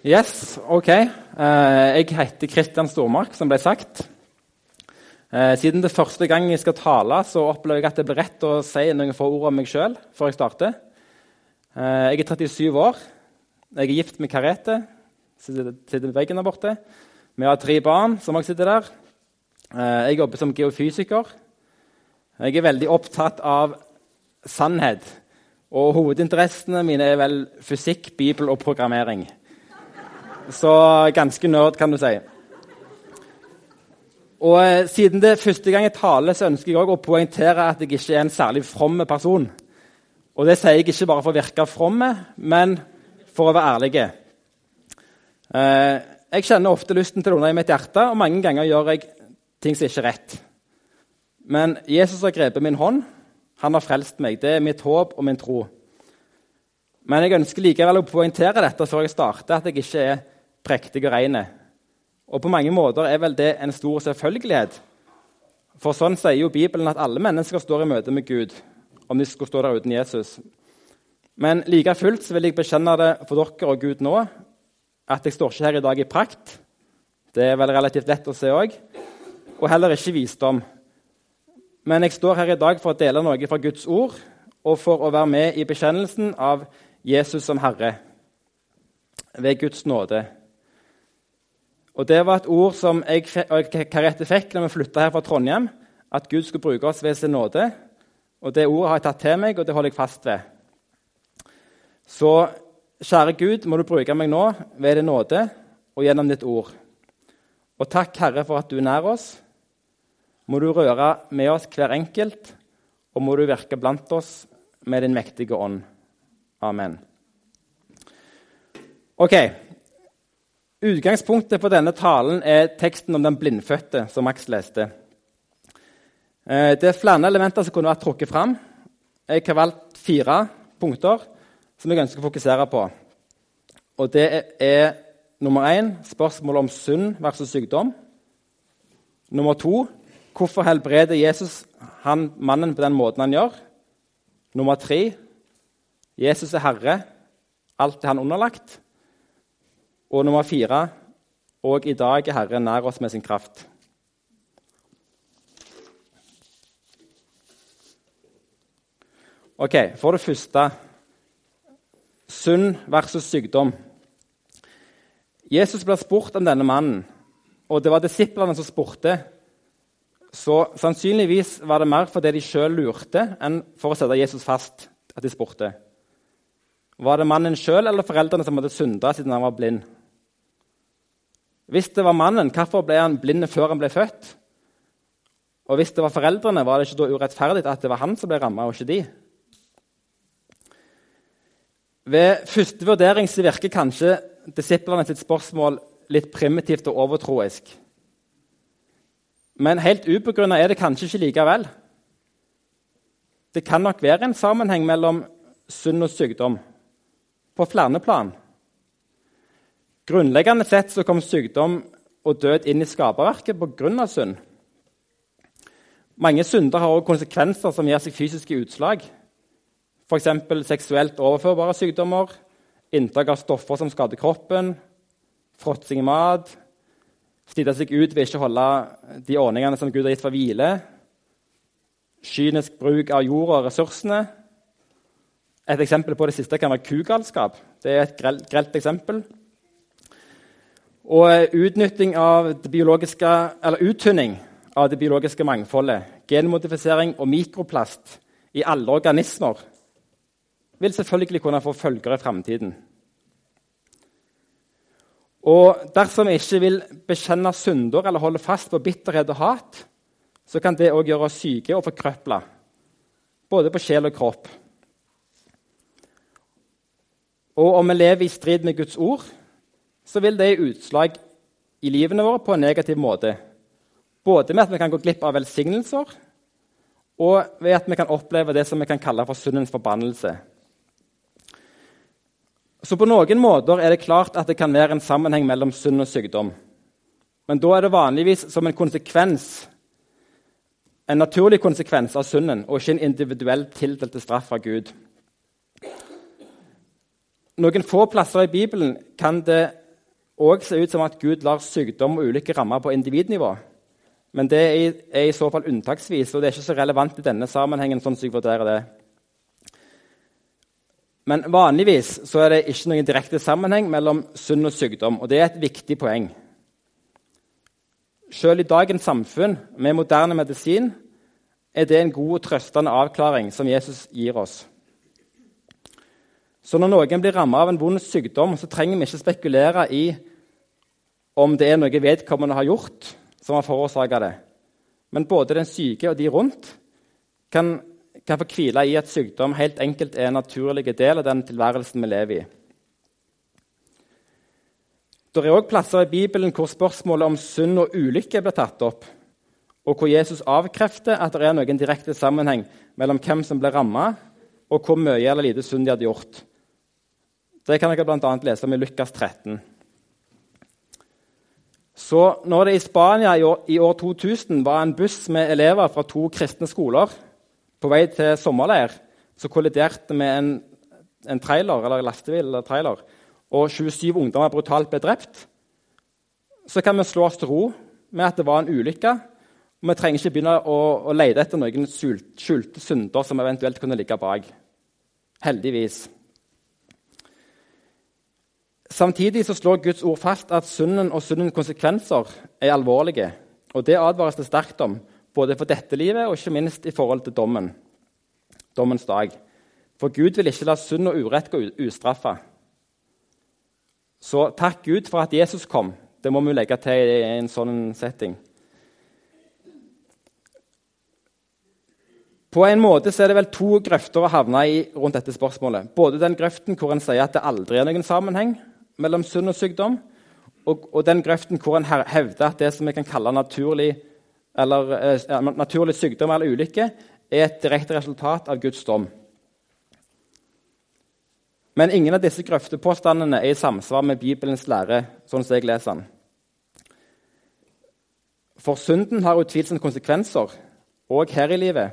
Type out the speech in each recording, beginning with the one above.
Yes, OK. Eh, jeg heter Kristian Stormark, som ble sagt. Eh, siden det første gang jeg skal tale, så opplever jeg at det blir rett å si noen få ord om meg sjøl før jeg starter. Eh, jeg er 37 år. Jeg er gift med Karete. Sitter ved veggen der borte. Vi har tre barn som også sitter der. Jeg jobber som geofysiker. Jeg er veldig opptatt av sannhet. Og hovedinteressene mine er vel fysikk, bibel og programmering. Så ganske nerd, kan du si. Og eh, Siden det er første gang jeg taler, så ønsker jeg å poengtere at jeg ikke er en særlig from person. Og Det sier jeg ikke bare for å virke from, men for å være ærlig. Eh, jeg kjenner ofte lysten til noe i mitt hjerte, og mange ganger gjør jeg ting som ikke er rett. Men Jesus har grepet min hånd. Han har frelst meg. Det er mitt håp og min tro. Men jeg ønsker likevel å poengtere dette før jeg starter, at jeg ikke er prektig og ren. Og på mange måter er vel det en stor selvfølgelighet. For sånn sier jo Bibelen at alle mennesker står i møte med Gud om de skulle stå der uten Jesus. Men like fullt vil jeg bekjenne det for dere og Gud nå at jeg står ikke her i dag i prakt. Det er vel relativt lett å se òg. Og heller ikke visdom. Men jeg står her i dag for å dele noe fra Guds ord og for å være med i bekjennelsen av Jesus som Herre ved Guds nåde. Og Det var et ord som jeg og Karette fikk når vi flytta her fra Trondheim. At Gud skulle bruke oss ved sin nåde. Og Det ordet har jeg tatt til meg, og det holder jeg fast ved. Så kjære Gud, må du bruke meg nå ved din nåde og gjennom ditt ord. Og takk, Herre, for at du er nær oss. Må du røre med oss hver enkelt, og må du virke blant oss med din mektige ånd. Amen. Ok, Utgangspunktet for denne talen er teksten om den blindfødte, som Max leste. Eh, det er flere elementer som kunne vært trukket fram. Jeg har valgt fire punkter som jeg ønsker å fokusere på. Og Det er nummer én spørsmålet om synd versus sykdom. Nummer to hvorfor helbreder Jesus han, mannen på den måten han gjør. Nummer tre Jesus er herre. Alt er han underlagt. Og nummer fire og i dag er Herren nær oss med sin kraft. Ok, For det første synd versus sykdom. Jesus ble spurt om denne mannen, og det var disiplene som spurte. Så sannsynligvis var det mer fordi de sjøl lurte, enn for å sette Jesus fast at de spurte. Var det mannen sjøl eller foreldrene som hadde synda siden han var blind? Hvis det var mannen, hvorfor ble han blind før han ble født? Og hvis det var foreldrene, var det ikke da urettferdig at det var han som ble ramma, og ikke de? Ved første vurdering så virker kanskje disiplene sitt spørsmål litt primitivt og overtroisk. Men helt ubegrunna er det kanskje ikke likevel. Det kan nok være en sammenheng mellom synd og sykdom på flere plan. Grunnleggende sett så kom sykdom og død inn i skaperverket pga. synd. Mange synder har også konsekvenser som gir seg fysiske utslag. F.eks. seksuelt overførbare sykdommer, inntak av stoffer som skader kroppen, fråtsing i mat, slite seg ut ved ikke å holde de ordningene som Gud har gitt for hvile, kynisk bruk av jorda og ressursene. Et eksempel på det siste kan være kugalskap. Det er et grelt eksempel. Og utnytting av det biologiske, eller uttynning av det biologiske mangfoldet, genmodifisering og mikroplast i alle organismer vil selvfølgelig kunne få følger i framtiden. Og dersom vi ikke vil bekjenne synder eller holde fast på bitterhet og hat, så kan det òg gjøre oss syke og forkrøpla, både på sjel og kropp. Og om vi lever i strid med Guds ord, så vil det gi utslag i livene våre på en negativ måte. Både med at vi kan gå glipp av velsignelser, og ved at vi kan oppleve det som vi kan kalle for syndens forbannelse. Så på noen måter er det klart at det kan være en sammenheng mellom synd og sykdom. Men da er det vanligvis som en konsekvens, en naturlig konsekvens av synden, og ikke en individuell tildelt straff fra Gud. Noen få plasser i Bibelen kan det òg se ut som at Gud lar sykdom og ulykke ramme på individnivå. Men det er i så fall unntaksvis, og det er ikke så relevant i denne sammenhengen. sånn jeg vurderer det. Men vanligvis så er det ikke noen direkte sammenheng mellom sunn og sykdom. og Det er et viktig poeng. Selv i dagens samfunn med moderne medisin er det en god og trøstende avklaring som Jesus gir oss. Så når noen blir rammet av en vond sykdom, så trenger vi ikke spekulere i om det er noe vedkommende har gjort som har forårsaka det. Men både den syke og de rundt kan, kan få hvile i at sykdom helt enkelt er en naturlig del av den tilværelsen vi lever i. Det er òg plasser i Bibelen hvor spørsmålet om synd og ulykke blir tatt opp, og hvor Jesus avkrefter at det er noen direkte sammenheng mellom hvem som ble ramma, og hvor mye eller lite synd de hadde gjort. Det kan dere bl.a. lese om i Lukas 13. Så når det i Spania i år, i år 2000 var en buss med elever fra to kristne skoler på vei til sommerleir, så kolliderte med en, en trailer, eller lastebil eller trailer, og 27 ungdommer brutalt ble drept, så kan vi slå oss til ro med at det var en ulykke. Og vi trenger ikke begynne å, å lete etter noen skjulte synder som eventuelt kunne ligge bak. Heldigvis. Samtidig så slår Guds ord fast at synden og syndens konsekvenser er alvorlige. Og Det advares det sterkt om, både for dette livet og ikke minst i forhold til dommen. dommens dag. For Gud vil ikke la synd og urett gå ustraffa. Så takk Gud for at Jesus kom. Det må vi legge til i en sånn setting. På en måte er det vel to grøfter å havne i rundt dette spørsmålet. Både den grøften hvor en sier at det aldri er noen sammenheng, mellom synd og sykdom, og, og den grøften hvor en hevder at det som vi kan kalle naturlig, eller, eh, naturlig sykdom eller ulykke, er et direkte resultat av Guds dom. Men ingen av disse grøftepåstandene er i samsvar med Bibelens lære. sånn som jeg leser den. For synden har utvilsomt konsekvenser, òg her i livet.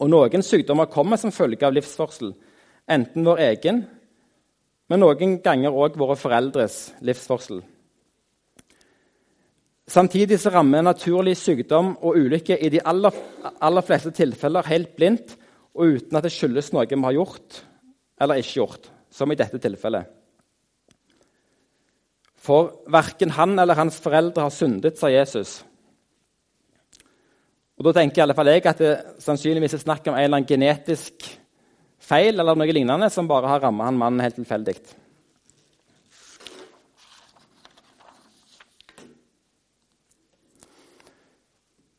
Og noen sykdommer kommer som følge av livsførsel, enten vår egen men noen ganger òg våre foreldres livsførsel. Samtidig så rammer naturlig sykdom og ulykke i de aller, aller, fleste tilfeller helt blindt og uten at det skyldes noe vi har gjort eller ikke gjort, som i dette tilfellet. For verken han eller hans foreldre har syndet, sa Jesus. Og Da tenker i alle fall jeg at det sannsynligvis er snakk om en eller annen genetisk feil eller noe lignende som bare har rammet han mannen helt tilfeldig.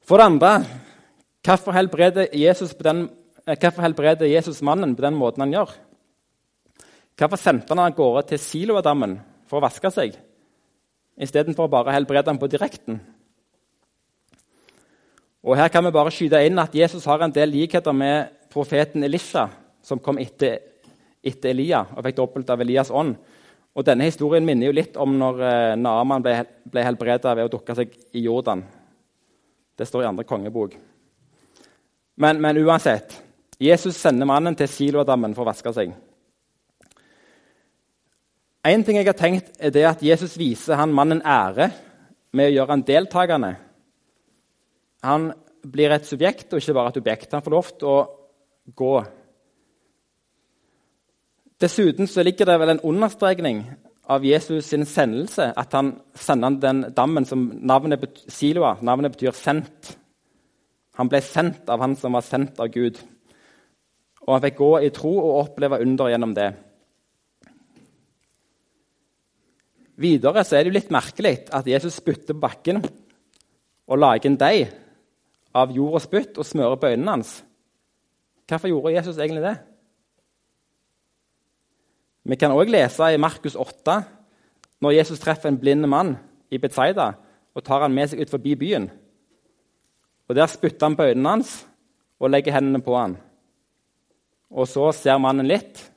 For det andre hvorfor helbreder Jesus, den, eh, hvorfor helbreder Jesus mannen på den måten han gjør? Hvorfor sendte han av gårde til Siloadammen for å vaske seg istedenfor å bare helbrede ham på direkten? Og Her kan vi bare skyte inn at Jesus har en del likheter med profeten Elisha, som kom etter, etter Elia og fikk dobbelt av Elias ånd. Og Denne historien minner jo litt om når eh, Naaman ble, ble helbreda ved å dukke seg i Jordan. Det står i andre kongebok. Men, men uansett Jesus sender mannen til Siloadammen for å vaske seg. En ting jeg har tenkt, er det at Jesus viser han mannen ære med å gjøre han deltakende. Han blir et subjekt og ikke bare et objekt. Han får lov til å gå Dessuten så ligger det vel en understrekning av Jesus' sin sendelse, at han sender den dammen som navnet betyr, Siloa. Navnet betyr 'sendt'. Han ble sendt av han som var sendt av Gud. Og han fikk gå i tro og oppleve under gjennom det. Videre så er det jo litt merkelig at Jesus spytter på bakken og lager en deig av jord og spytt og smører på øynene hans. Hvorfor gjorde Jesus egentlig det? Vi kan òg lese i Markus 8, når Jesus treffer en blind mann i Betzaida og tar han med seg ut forbi byen. Og Der spytter han på øynene hans og legger hendene på han. Og Så ser mannen litt,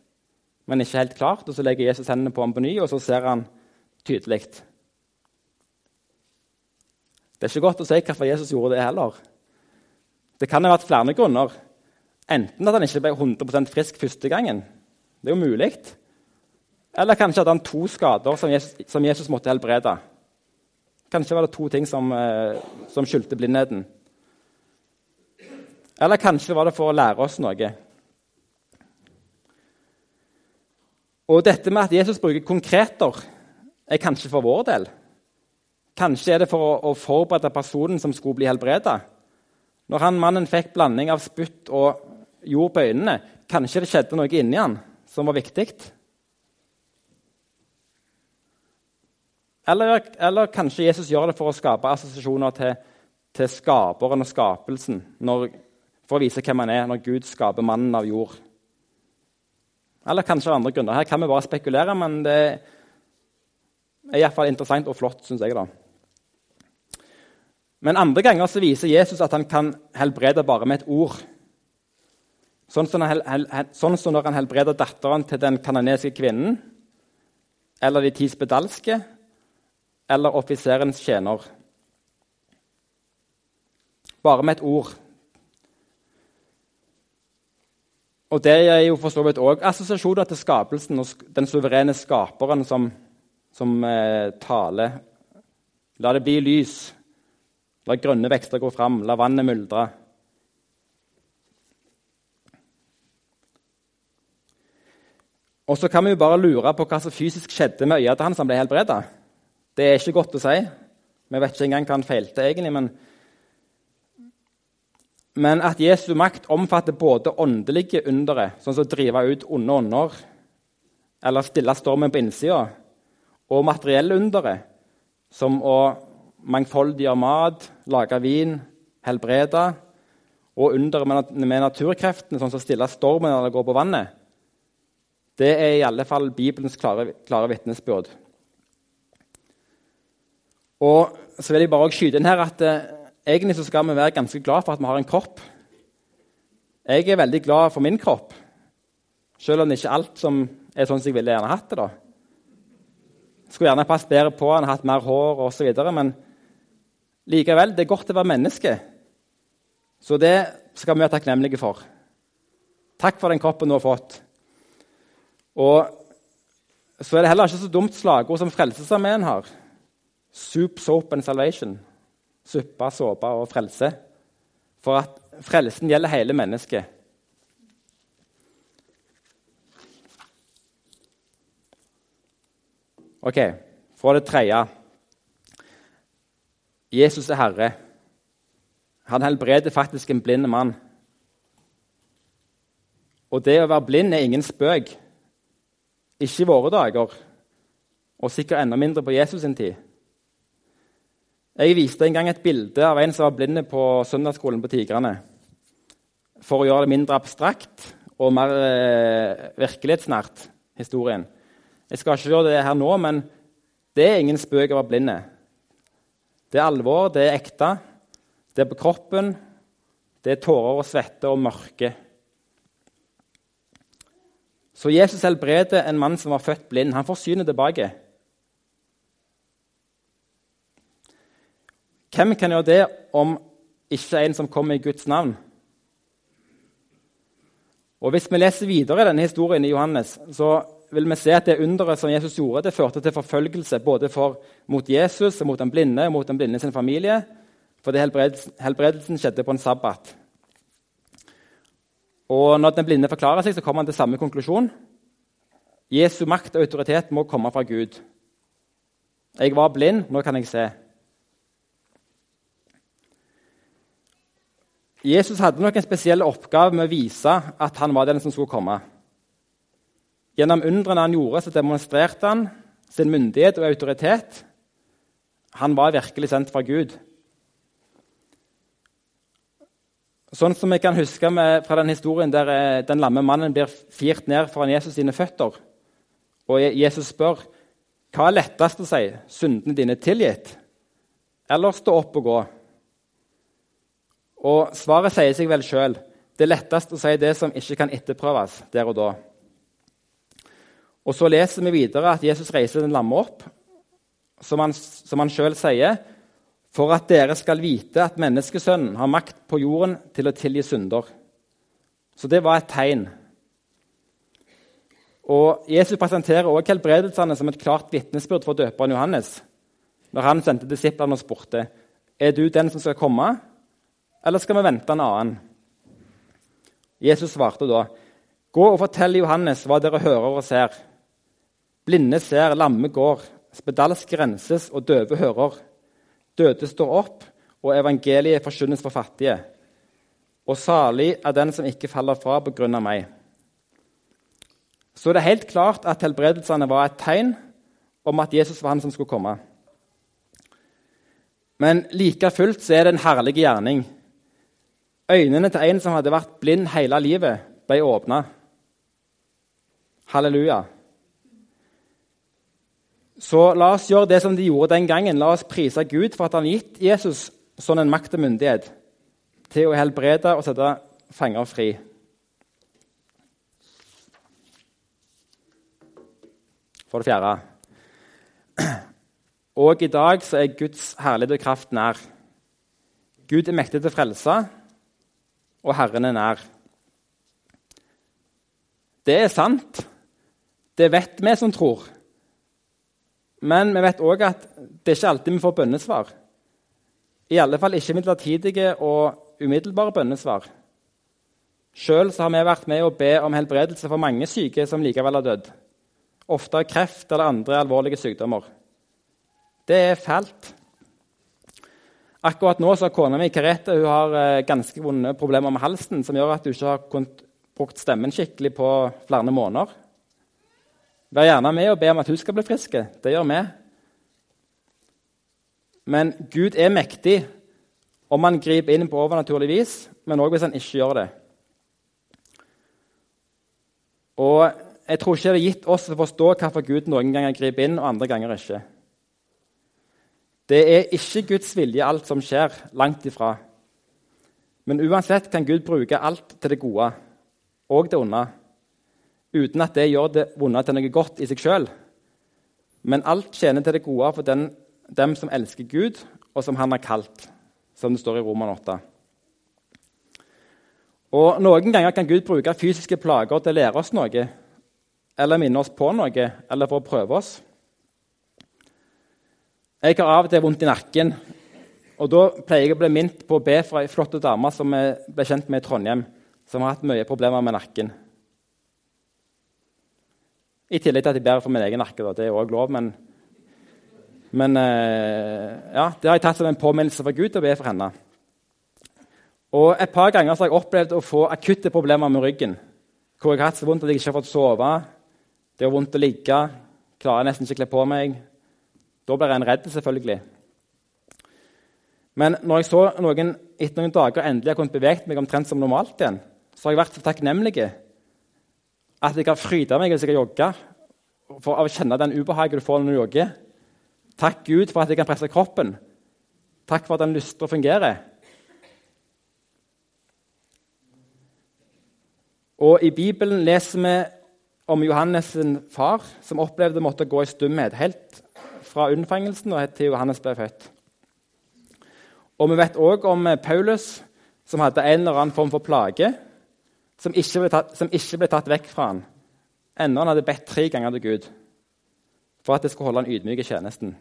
men ikke helt klart, og så legger Jesus hendene på ham på ny, og så ser han tydelig. Det er ikke godt å si hvorfor Jesus gjorde det heller. Det kan ha vært flere grunner. Enten at han ikke ble 100% frisk første gangen. Det er jo mulig. Eller kanskje hadde han to skader som Jesus, som Jesus måtte helbrede. Kanskje var det to ting som, eh, som skyldte blindheten. Eller kanskje var det for å lære oss noe. Og dette med at Jesus bruker konkreter, er kanskje for vår del. Kanskje er det for å, å forberede personen som skulle bli helbreda. Når han mannen fikk blanding av spytt og jord på øynene, kanskje det skjedde noe inni han som var viktig. Eller, eller, kanskje Jesus gjør det for å skape assosiasjoner til, til skaperen og skapelsen. Når, for å vise hvem han er når Gud skaper mannen av jord. Eller kanskje av andre grunner. Her kan vi bare spekulere, men det er iallfall interessant og flott, syns jeg. da. Men andre ganger så viser Jesus at han kan helbrede bare med et ord. Sånn som, sånn som når han helbreder datteren til den kanadiske kvinnen, eller de ti spedalske, eller offiserens tjener. Bare med et ord. Og Det er jo for så vidt òg assosiasjoner til skapelsen og den suverene skaperen som, som eh, taler. La det bli lys. La grønne vekster gå fram. La vannet myldre. Og så kan vi jo bare lure på hva som fysisk skjedde med øyet til han som ble helbreda. Det er ikke godt å si. Vi vet ikke engang hva han feilte egentlig. Men, men at Jesu makt omfatter både åndelige undere, sånn som å drive ut onde ånder, eller stille stormen på innsida, og materielle undere, som å mangfoldiggjøre mat, lage vin, helbrede, og under med naturkreftene, sånn som å stille stormen eller gå på vannet, det er i alle fall Bibelens klare, klare vitnesbyrd. Og så vil jeg bare skyte inn her at eh, egentlig så skal vi være ganske glad for at vi har en kropp. Jeg er veldig glad for min kropp, selv om det ikke er alt som er sånn som jeg ville gjerne hatt det. da. Skulle gjerne passet bedre på han, hatt mer hår osv. Men likevel, det er godt å være menneske. Så det skal vi være takknemlige for. Takk for den kroppen du har fått. Og så er det heller ikke så dumt slagord som Frelsesarmeen har. Soup, soap and salvation. Suppe, såpe og frelse. For at frelsen gjelder hele mennesket. Ok, fra det tredje Jesus er Herre. Han helbreder faktisk en blind mann. Og det å være blind er ingen spøk. Ikke i våre dager, og sikkert enda mindre på Jesus sin tid. Jeg viste en gang et bilde av en som var blind på søndagsskolen på Tigrene. For å gjøre det mindre abstrakt og mer eh, virkelighetsnært, historien. Jeg skal ikke gjøre det her nå, men det er ingen spøk å være blinde. Det er alvor, det er ekte. Det er på kroppen. Det er tårer og svette og mørke. Så Jesus helbreder en mann som var født blind. Han får synet tilbake. Hvem kan gjøre det om ikke en som kommer i Guds navn? Og Hvis vi leser videre denne historien i Johannes, så vil vi se at det underet som Jesus gjorde, det førte til forfølgelse både for, mot Jesus, og mot den blinde og mot den blinde sin familie. Fordi helbredelsen, helbredelsen skjedde på en sabbat. Og Når den blinde forklarer seg, så kommer han til samme konklusjon. Jesu makt og autoritet må komme fra Gud. Jeg var blind, nå kan jeg se. Jesus hadde nok en spesiell oppgave med å vise at han var den som skulle komme. Gjennom undrene han gjorde, så demonstrerte han sin myndighet og autoritet. Han var virkelig sendt fra Gud. Sånn som vi kan huske med, fra den historien der eh, den lamme mannen blir firt ned foran Jesus sine føtter. Og Jesus spør hva er lettest å si, syndene dine tilgitt, eller stå opp og gå? Og Svaret sier seg vel sjøl. Det er lettest å si det som ikke kan etterprøves der og da. Og Så leser vi videre at Jesus reiser den lamme opp, som han, som sjøl sier, for at dere skal vite at menneskesønnen har makt på jorden til å tilgi synder. Så det var et tegn. Og Jesus presenterer også helbredelsene som et klart vitnesbyrd for døperen Johannes når han sendte disiplene og spurte er du den som skal komme, eller skal vi vente en annen. Jesus svarte da, 'Gå og fortell Johannes hva dere hører og ser.' Blinde ser, lamme går, spedalsk renses og døve hører. Døde står opp, og evangeliet forkynnes for fattige. Og salig er den som ikke faller fra på grunn av meg. Så det er helt klart at helbredelsene var et tegn om at Jesus var han som skulle komme. Men like fullt så er det en herlig gjerning. Øynene til en som hadde vært blind hele livet, ble åpna. Halleluja. Så la oss gjøre det som de gjorde den gangen. La oss prise Gud for at han gitt Jesus sånn en makt og myndighet til å helbrede og sette fanger fri. For det fjerde Og i dag så er Guds herlighet og kraft nær. Gud er mektig til å frelse, og Herren er nær. Det er sant. Det vet vi som tror. Men vi vet òg at det er ikke alltid vi får bønnesvar. I alle fall ikke midlertidige og umiddelbare bønnesvar. Sjøl har vi vært med å be om helbredelse for mange syke som likevel har dødd. Ofte av kreft eller andre alvorlige sykdommer. Det er fælt. Akkurat nå så har kona mi Karete hun har eh, ganske vonde problemer med halsen, som gjør at hun ikke har kunnet brukt stemmen skikkelig på flere måneder. Vær gjerne med og be om at hun skal bli frisk. Det gjør vi. Men Gud er mektig om han griper inn på overnaturlig vis, men òg hvis han ikke gjør det. Og Jeg tror ikke det er gitt oss å forstå hvorfor Gud noen ganger griper inn og andre ganger ikke. Det er ikke Guds vilje, alt som skjer. Langt ifra. Men uansett kan Gud bruke alt til det gode og det onde uten at det gjør det vonde til noe godt i seg sjøl. Men alt tjener til det gode for den, dem som elsker Gud, og som Han har kalt, som det står i Roman 8. Og Noen ganger kan Gud bruke fysiske plager til å lære oss noe, eller minne oss på noe, eller for å prøve oss. Jeg har av og til vondt i nakken, og da pleier jeg å bli minnet på å be for ei flott dame som jeg ble kjent med i Trondheim, som har hatt mye problemer med nakken. I tillegg til at jeg ber for min egen nakke. Det er òg lov, men, men eh, ja, det har jeg tatt som en påminnelse fra Gud å be for henne. Og Et par ganger har jeg opplevd å få akutte problemer med ryggen. Hvor jeg har hatt så vondt at jeg ikke har fått sove. Det er vondt å ligge. Klarer nesten ikke å kle på meg. Da blir en redd, selvfølgelig. Men når jeg så noen etter noen dager endelig har kunnet bevege meg omtrent som normalt igjen, så har jeg vært så takknemlig at jeg har fryda meg hvis jeg har jogga, for å kjenne den ubehaget du får når du jogger. Takk Gud for at jeg kan presse kroppen. Takk for at den lyster og fungerer. Og I Bibelen leser vi om Johannes' sin far, som opplevde å måtte gå i stumhet helt fra unnfangelsen og til Johannes ble født. Og Vi vet òg om Paulus, som hadde en eller annen form for plage som ikke ble tatt, ikke ble tatt vekk fra han, enda han hadde bedt tre ganger til Gud for at det skulle holde han ydmyk i tjenesten.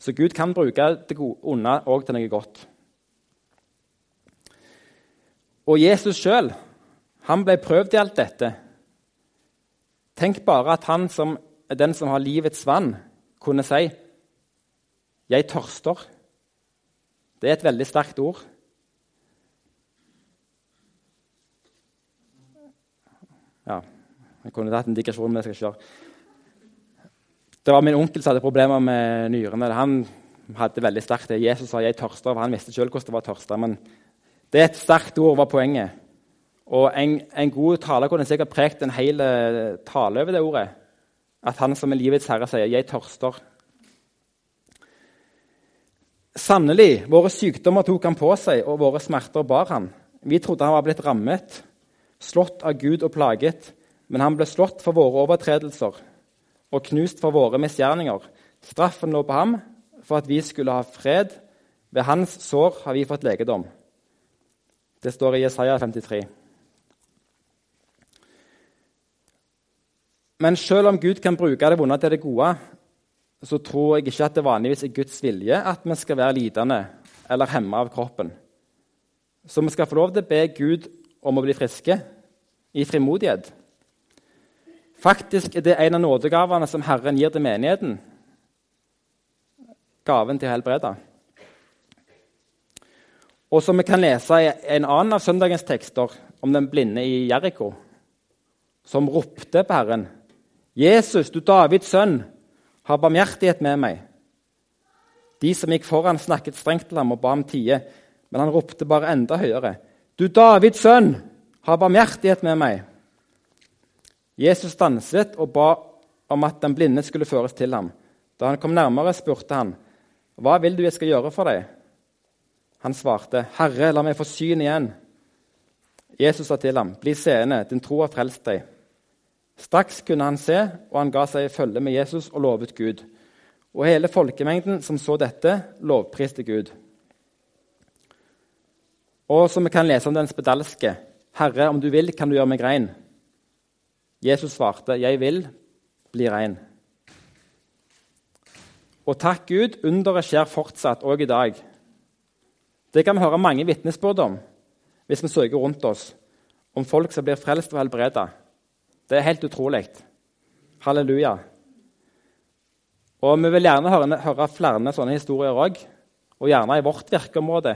Så Gud kan bruke det onde òg til noe godt. Og Jesus sjøl ble prøvd i alt dette. Tenk bare at han som den som har livets vann, kunne si 'Jeg tørster'. Det er et veldig sterkt ord. Ja, jeg kunne tatt en digresjon, men jeg skal ikke gjøre. Det var min onkel som hadde problemer med nyrene. Han hadde veldig sterkt det. Jesus sa 'jeg tørster', for han visste selv hvordan det var å tørste. Men det er et sterkt ord, var poenget. Og en, en god taler kunne sikkert prekt en hel eh, tale over det ordet. At han som er livets herre sier 'jeg tørster'. Sannelig, våre sykdommer tok han på seg, og våre smerter bar han. Vi trodde han var blitt rammet, slått av Gud og plaget. Men han ble slått for våre overtredelser og knust for våre misgjerninger. Straffen lå på ham for at vi skulle ha fred. Ved hans sår har vi fått legedom. Det står i Jesaja 53. Men selv om Gud kan bruke det vonde til det gode, så tror jeg ikke at det vanligvis er Guds vilje at vi skal være lidende eller hemma av kroppen. Så vi skal få lov til å be Gud om å bli friske i frimodighet. Faktisk er det en av nådegavene som Herren gir til menigheten. Gaven til å helbrede. Og som vi kan lese i en annen av søndagens tekster, om den blinde i Jeriko, som ropte på Herren. 'Jesus, du Davids sønn, ha barmhjertighet med meg.' De som gikk foran, snakket strengt til ham og ba om tide, men han ropte bare enda høyere. 'Du Davids sønn, ha barmhjertighet med meg.' Jesus stanset og ba om at den blinde skulle føres til ham. Da han kom nærmere, spurte han, 'Hva vil du jeg skal gjøre for deg?' Han svarte, 'Herre, la meg få syn igjen.' Jesus sa til ham, 'Bli seende, din tro har frelst deg.' Straks kunne han se, og han ga seg i følge med Jesus og lovet Gud. Og hele folkemengden som så dette, lovpriste Gud. Og som vi kan lese om den spedalske, 'Herre, om du vil, kan du gjøre meg rein.' Jesus svarte, 'Jeg vil bli rein'. Og takk Gud, underet skjer fortsatt, òg i dag. Det kan vi høre mange vitnesbyrd om hvis vi søker rundt oss, om folk som blir frelst og helbreda. Det er helt utrolig. Halleluja. Og Vi vil gjerne høre, høre flere sånne historier òg, og gjerne i vårt virkeområde.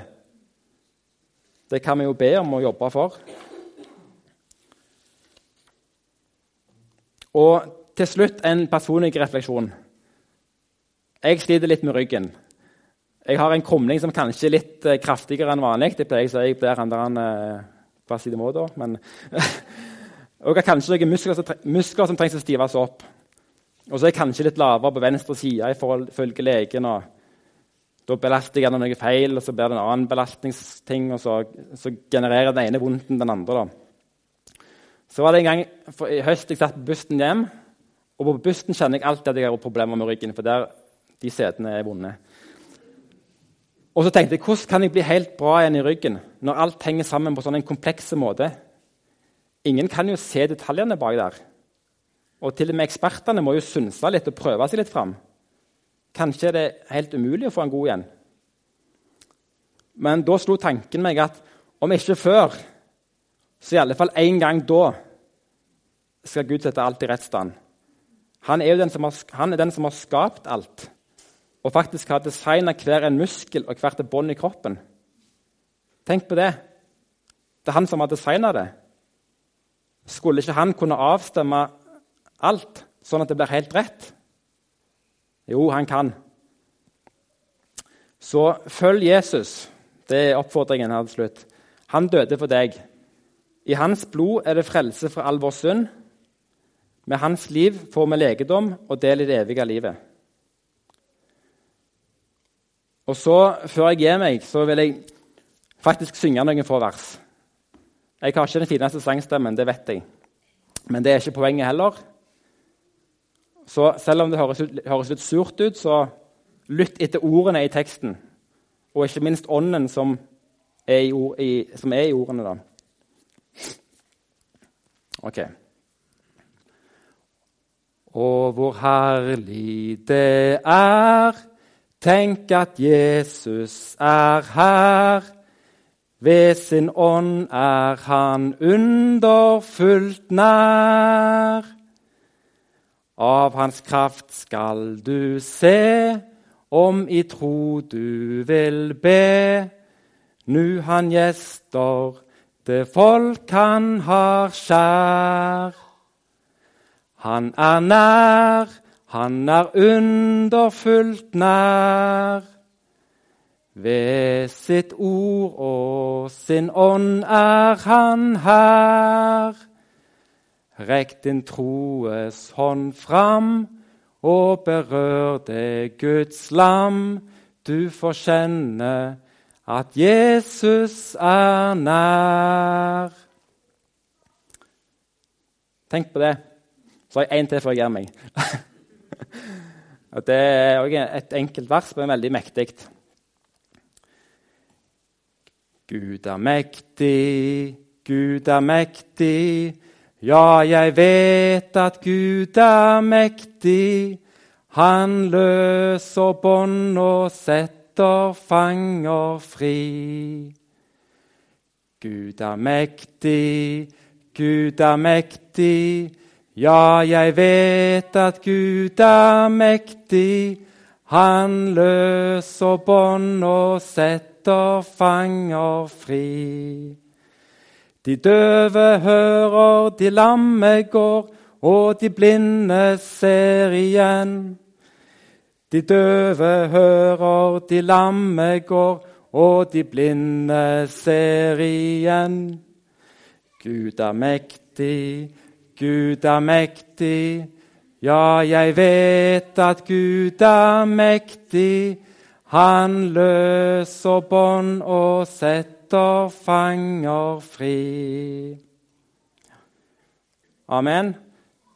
Det kan vi jo be om å jobbe for. Og til slutt en personlig refleksjon. Jeg sliter litt med ryggen. Jeg har en krumling som kanskje er litt eh, kraftigere enn vanlig. Det pleier jeg å si jeg blir han der han eh, da, men Og kanskje noen muskler muskler som trengs å stives opp. Og så er jeg kanskje litt lavere på venstre side ifølge legen. og Da belaster jeg noe feil, og så blir det en annen belastningsting. Og så, så genererer den ene vondten den andre. Da. Så var det en gang for, i høst jeg satt på bussen hjem. Og på bussen kjenner jeg alltid at jeg har problemer med ryggen. for der, de setene er vonde. Og så tenkte jeg, Hvordan kan jeg bli helt bra igjen i ryggen når alt henger sammen på sånn en kompleks måte? Ingen kan jo se detaljene bak der. Og til og med ekspertene må jo synse litt og prøve seg litt fram. Kanskje er det helt umulig å få en god igjen. Men da slo tanken meg at om ikke før, så i alle fall en gang da skal Gud sette alt i rett stand. Han er, den som har, han er den som har skapt alt, og faktisk har designa hver en muskel og hvert et bånd i kroppen. Tenk på det. Det er han som har designa det. Skulle ikke han kunne avstemme alt, sånn at det blir helt rett? Jo, han kan. Så følg Jesus. Det er oppfordringen her til slutt. Han døde for deg. I hans blod er det frelse fra all vår synd. Med hans liv får vi legedom og del i det evige livet. Og så, Før jeg gir meg, så vil jeg faktisk synge noen få vers. Jeg har ikke den fineste sangstemmen, det vet jeg. Men det er ikke poenget heller. Så selv om det høres, høres litt surt ut, så lytt etter ordene i teksten. Og ikke minst ånden som er i, ord, i, som er i ordene. da. Ok. Og hvor herlig det er, tenk at Jesus er her. Ved sin ånd er han underfullt nær. Av hans kraft skal du se, om i tro du vil be. Nu han gjester det folk han har kjær. Han er nær, han er underfullt nær. Ved sitt ord og sin ånd er han her. Rekk din troes hånd fram og berør det Guds lam. Du får kjenne at Jesus er nær. Tenk på det. Så har jeg én til før jeg gir meg. det er også et enkelt vers, men veldig mektig. Gud er mektig, Gud er mektig. Ja, jeg vet at Gud er mektig. Han løser bånd og setter fanger fri. Gud er mektig, Gud er mektig. Ja, jeg vet at Gud er mektig. Han løser bånd og setter fanger fri. De døve hører, de lamme går, og de blinde ser igjen. De døve hører, de lamme går, og de blinde ser igjen. Gud er mektig, Gud er mektig. Ja, jeg vet at Gud er mektig. Han løser bånd og setter fanger fri. Amen.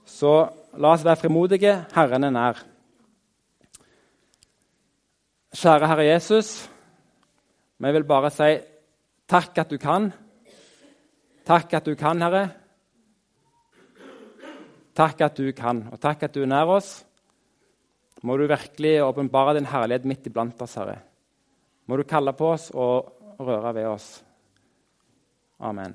Så la oss være frimodige. Herren er nær. Kjære Herre Jesus, vi vil bare si takk at du kan. Takk at du kan, Herre. Takk at du kan, og takk at du er nær oss. Må du virkelig åpenbare din herlighet midt iblant oss, Herre. Må du kalle på oss og røre ved oss. Amen.